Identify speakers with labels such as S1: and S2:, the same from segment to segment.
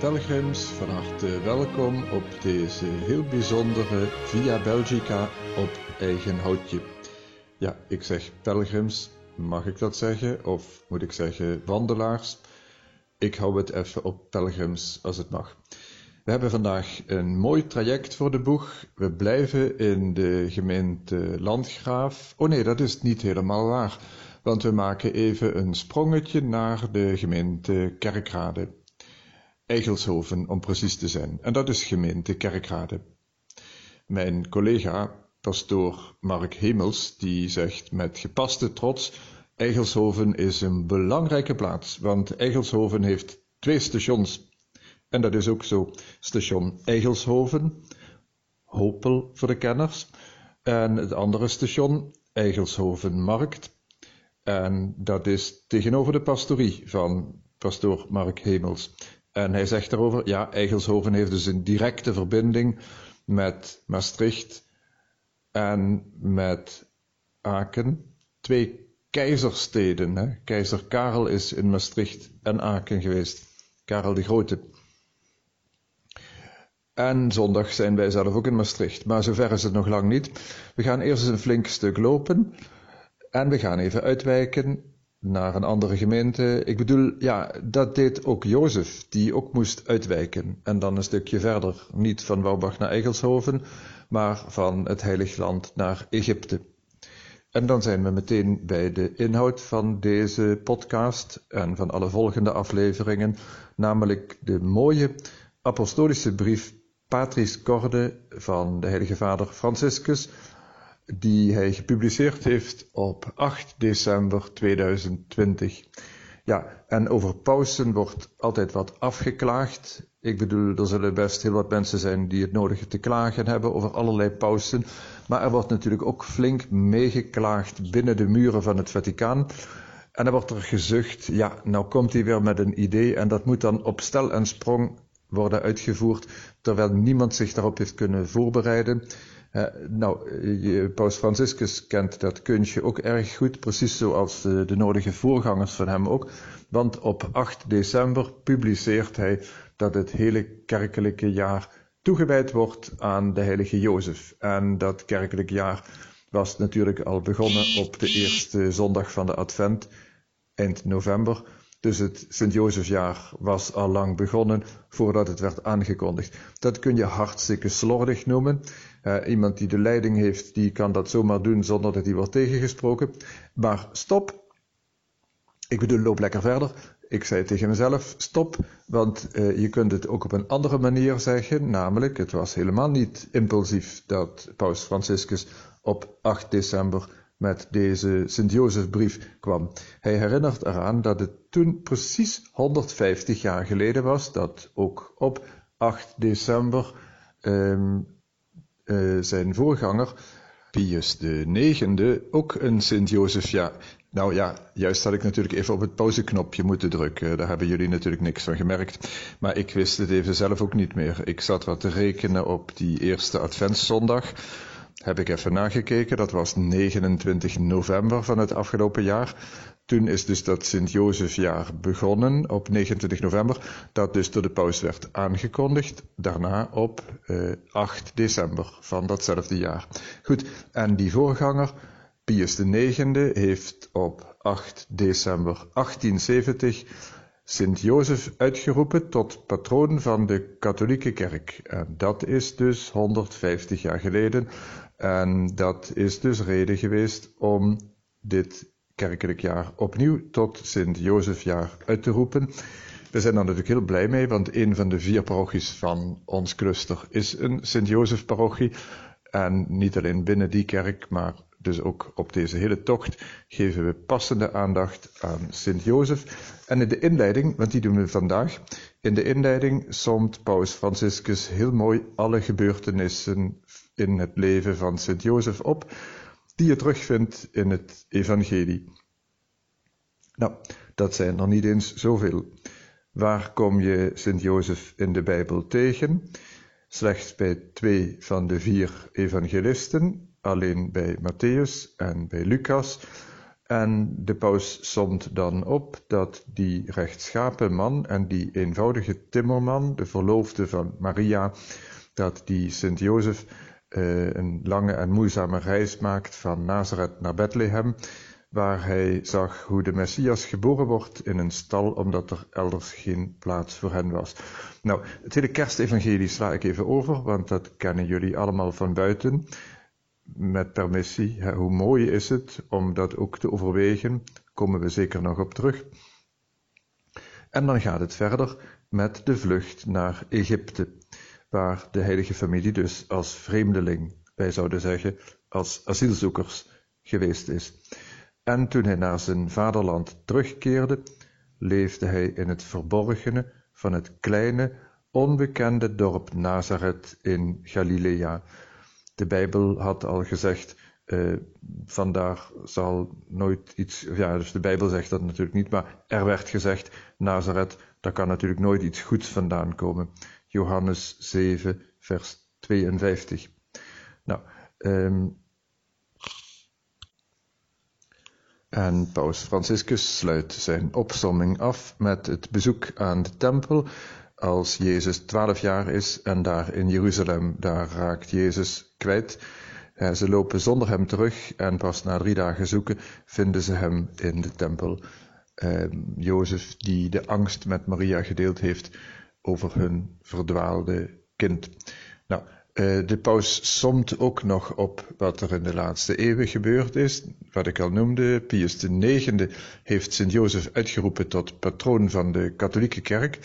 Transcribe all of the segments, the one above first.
S1: Pelgrims, van harte welkom op deze heel bijzondere Via Belgica op eigen houtje. Ja, ik zeg pelgrims, mag ik dat zeggen? Of moet ik zeggen wandelaars? Ik hou het even op pelgrims als het mag. We hebben vandaag een mooi traject voor de boeg. We blijven in de gemeente Landgraaf. Oh nee, dat is niet helemaal waar, want we maken even een sprongetje naar de gemeente Kerkrade. Eigelshoven om precies te zijn. En dat is gemeente Kerkrade. Mijn collega, pastoor Mark Hemels, die zegt met gepaste trots: Eigelshoven is een belangrijke plaats, want Eigelshoven heeft twee stations. En dat is ook zo. Station Eigelshoven, Hopel voor de kenners, en het andere station Eigelshoven Markt. En dat is tegenover de pastorie van pastoor Mark Hemels. En hij zegt daarover, ja, Eigelshoven heeft dus een directe verbinding met Maastricht en met Aken. Twee keizersteden. Hè? Keizer Karel is in Maastricht en Aken geweest. Karel de Grote. En zondag zijn wij zelf ook in Maastricht. Maar zover is het nog lang niet. We gaan eerst eens een flink stuk lopen. En we gaan even uitwijken naar een andere gemeente. Ik bedoel, ja, dat deed ook Jozef, die ook moest uitwijken. En dan een stukje verder, niet van Wouwbach naar Eigelshoven, maar van het Heilig Land naar Egypte. En dan zijn we meteen bij de inhoud van deze podcast en van alle volgende afleveringen, namelijk de mooie apostolische brief Patris Corde van de Heilige Vader Franciscus die hij gepubliceerd heeft op 8 december 2020. Ja, en over pausen wordt altijd wat afgeklaagd. Ik bedoel, er zullen best heel wat mensen zijn die het nodige te klagen hebben over allerlei pausen. Maar er wordt natuurlijk ook flink meegeklaagd binnen de muren van het Vaticaan. En dan wordt er gezucht, ja, nou komt hij weer met een idee en dat moet dan op stel en sprong worden uitgevoerd, terwijl niemand zich daarop heeft kunnen voorbereiden. Uh, nou, Paus Franciscus kent dat kunstje ook erg goed, precies zoals de, de nodige voorgangers van hem ook. Want op 8 december publiceert hij dat het hele kerkelijke jaar toegewijd wordt aan de heilige Jozef. En dat kerkelijk jaar was natuurlijk al begonnen op de eerste zondag van de Advent, eind november. Dus het Sint-Jozefjaar was al lang begonnen voordat het werd aangekondigd. Dat kun je hartstikke slordig noemen. Uh, iemand die de leiding heeft, die kan dat zomaar doen zonder dat hij wordt tegengesproken. Maar stop. Ik bedoel, loop lekker verder. Ik zei tegen mezelf, stop, want uh, je kunt het ook op een andere manier zeggen, namelijk, het was helemaal niet impulsief dat Paus Franciscus op 8 december met deze Sint-Jozefbrief kwam. Hij herinnert eraan dat het toen precies 150 jaar geleden was, dat ook op 8 december um, uh, zijn voorganger, Pius IX, ook een Sint-Jozefjaar. Nou ja, juist had ik natuurlijk even op het pauzeknopje moeten drukken. Daar hebben jullie natuurlijk niks van gemerkt. Maar ik wist het even zelf ook niet meer. Ik zat wat te rekenen op die eerste Adventszondag heb ik even nagekeken. Dat was 29 november van het afgelopen jaar. Toen is dus dat Sint-Jozefjaar begonnen op 29 november, dat dus door de paus werd aangekondigd. Daarna op eh, 8 december van datzelfde jaar. Goed, en die voorganger, Pius IX, heeft op 8 december 1870 Sint Jozef uitgeroepen tot patroon van de katholieke kerk. En dat is dus 150 jaar geleden. En dat is dus reden geweest om dit kerkelijk jaar opnieuw tot Sint Jozefjaar uit te roepen. We zijn daar natuurlijk heel blij mee, want een van de vier parochies van ons cluster is een Sint Jozef parochie. En niet alleen binnen die kerk, maar dus ook op deze hele tocht geven we passende aandacht aan Sint Jozef. En in de inleiding, want die doen we vandaag, in de inleiding somt Paus Franciscus heel mooi alle gebeurtenissen in het leven van Sint Jozef op, die je terugvindt in het Evangelie. Nou, dat zijn er niet eens zoveel. Waar kom je Sint Jozef in de Bijbel tegen? Slechts bij twee van de vier evangelisten, alleen bij Matthäus en bij Lucas. En de paus somt dan op dat die rechtschapen man en die eenvoudige timmerman, de verloofde van Maria, dat die Sint Jozef uh, een lange en moeizame reis maakt van Nazareth naar Bethlehem, waar hij zag hoe de Messias geboren wordt in een stal, omdat er elders geen plaats voor hen was. Nou, het hele kerstevangelie sla ik even over, want dat kennen jullie allemaal van buiten. Met permissie, hoe mooi is het om dat ook te overwegen, komen we zeker nog op terug. En dan gaat het verder met de vlucht naar Egypte, waar de heilige familie dus als vreemdeling, wij zouden zeggen als asielzoekers, geweest is. En toen hij naar zijn vaderland terugkeerde, leefde hij in het verborgene van het kleine, onbekende dorp Nazareth in Galilea. De Bijbel had al gezegd, uh, vandaar zal nooit iets, ja, dus de Bijbel zegt dat natuurlijk niet, maar er werd gezegd, Nazareth, daar kan natuurlijk nooit iets goeds vandaan komen. Johannes 7, vers 52. Nou, um, En paus Franciscus sluit zijn opsomming af met het bezoek aan de tempel als Jezus twaalf jaar is en daar in Jeruzalem, daar raakt Jezus kwijt. Ze lopen zonder hem terug en pas na drie dagen zoeken vinden ze hem in de tempel. Eh, Jozef die de angst met Maria gedeeld heeft over hun verdwaalde kind. Nou, eh, de paus somt ook nog op wat er in de laatste eeuwen gebeurd is. Wat ik al noemde, Pius IX heeft Sint-Jozef uitgeroepen tot patroon van de katholieke kerk.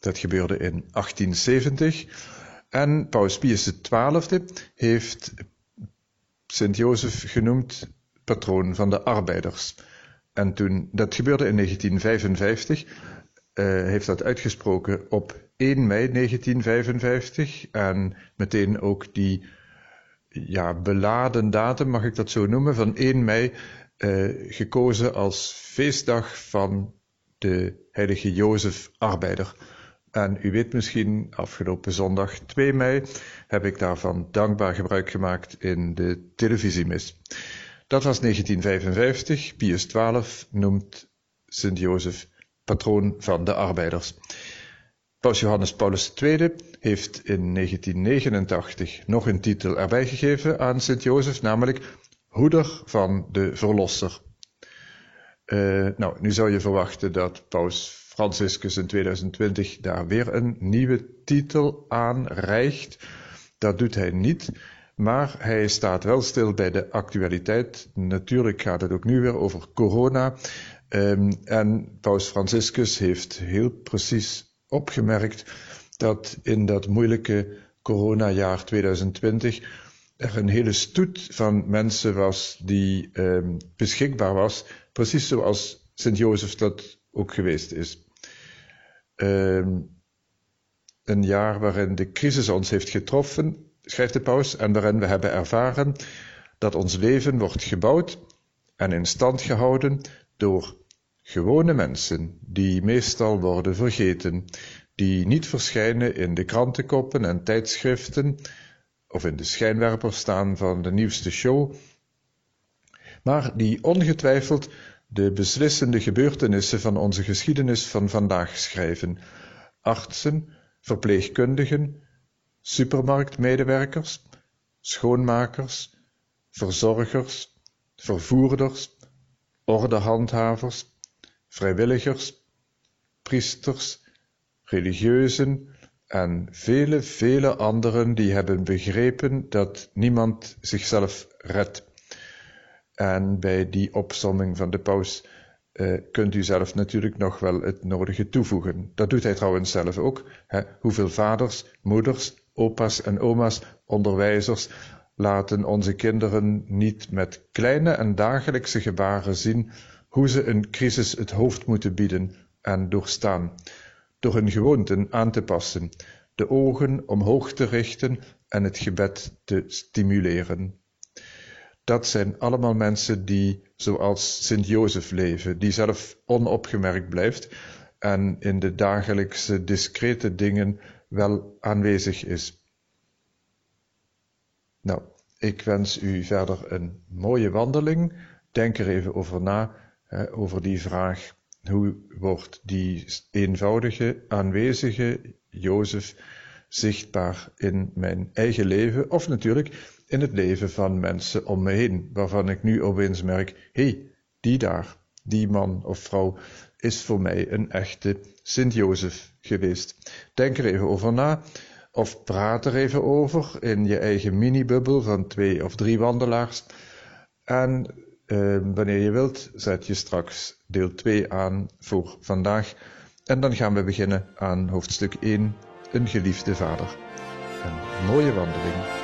S1: Dat gebeurde in 1870. En paus Pius XII heeft Sint-Jozef genoemd patroon van de arbeiders. En toen, dat gebeurde in 1955, eh, heeft dat uitgesproken op 1 mei 1955 en meteen ook die ja, beladen datum, mag ik dat zo noemen, van 1 mei uh, gekozen als feestdag van de heilige Jozef Arbeider. En u weet misschien, afgelopen zondag 2 mei heb ik daarvan dankbaar gebruik gemaakt in de televisiemis. Dat was 1955. Pius XII noemt Sint Jozef patroon van de arbeiders. Paus Johannes Paulus II heeft in 1989 nog een titel erbij gegeven aan Sint Jozef, namelijk Hoeder van de Verlosser. Uh, nou, nu zou je verwachten dat Paus Franciscus in 2020 daar weer een nieuwe titel aan rijgt. Dat doet hij niet, maar hij staat wel stil bij de actualiteit. Natuurlijk gaat het ook nu weer over corona. Um, en Paus Franciscus heeft heel precies opgemerkt dat in dat moeilijke coronajaar 2020 er een hele stoet van mensen was die um, beschikbaar was, precies zoals Sint Jozef dat ook geweest is. Um, een jaar waarin de crisis ons heeft getroffen, schrijft de paus, en waarin we hebben ervaren dat ons leven wordt gebouwd en in stand gehouden door Gewone mensen, die meestal worden vergeten, die niet verschijnen in de krantenkoppen en tijdschriften of in de schijnwerpers staan van de nieuwste show, maar die ongetwijfeld de beslissende gebeurtenissen van onze geschiedenis van vandaag schrijven. Artsen, verpleegkundigen, supermarktmedewerkers, schoonmakers, verzorgers, vervoerders, ordehandhavers, vrijwilligers, priesters, religieuzen en vele, vele anderen die hebben begrepen dat niemand zichzelf redt. En bij die opsomming van de paus uh, kunt u zelf natuurlijk nog wel het nodige toevoegen. Dat doet hij trouwens zelf ook. Hè? Hoeveel vaders, moeders, opa's en oma's, onderwijzers laten onze kinderen niet met kleine en dagelijkse gebaren zien hoe ze een crisis het hoofd moeten bieden en doorstaan, door hun gewoonten aan te passen, de ogen omhoog te richten en het gebed te stimuleren. Dat zijn allemaal mensen die zoals Sint Jozef leven, die zelf onopgemerkt blijft en in de dagelijkse discrete dingen wel aanwezig is. Nou, ik wens u verder een mooie wandeling denk er even over na, hè, over die vraag. Hoe wordt die eenvoudige, aanwezige Jozef zichtbaar in mijn eigen leven of natuurlijk in het leven van mensen om me heen, waarvan ik nu opeens merk, hey, die daar, die man of vrouw is voor mij een echte Sint-Jozef geweest. Denk er even over na, of praat er even over in je eigen mini-bubbel van twee of drie wandelaars. En eh, wanneer je wilt, zet je straks deel 2 aan voor vandaag. En dan gaan we beginnen aan hoofdstuk 1, een geliefde vader. Een mooie wandeling.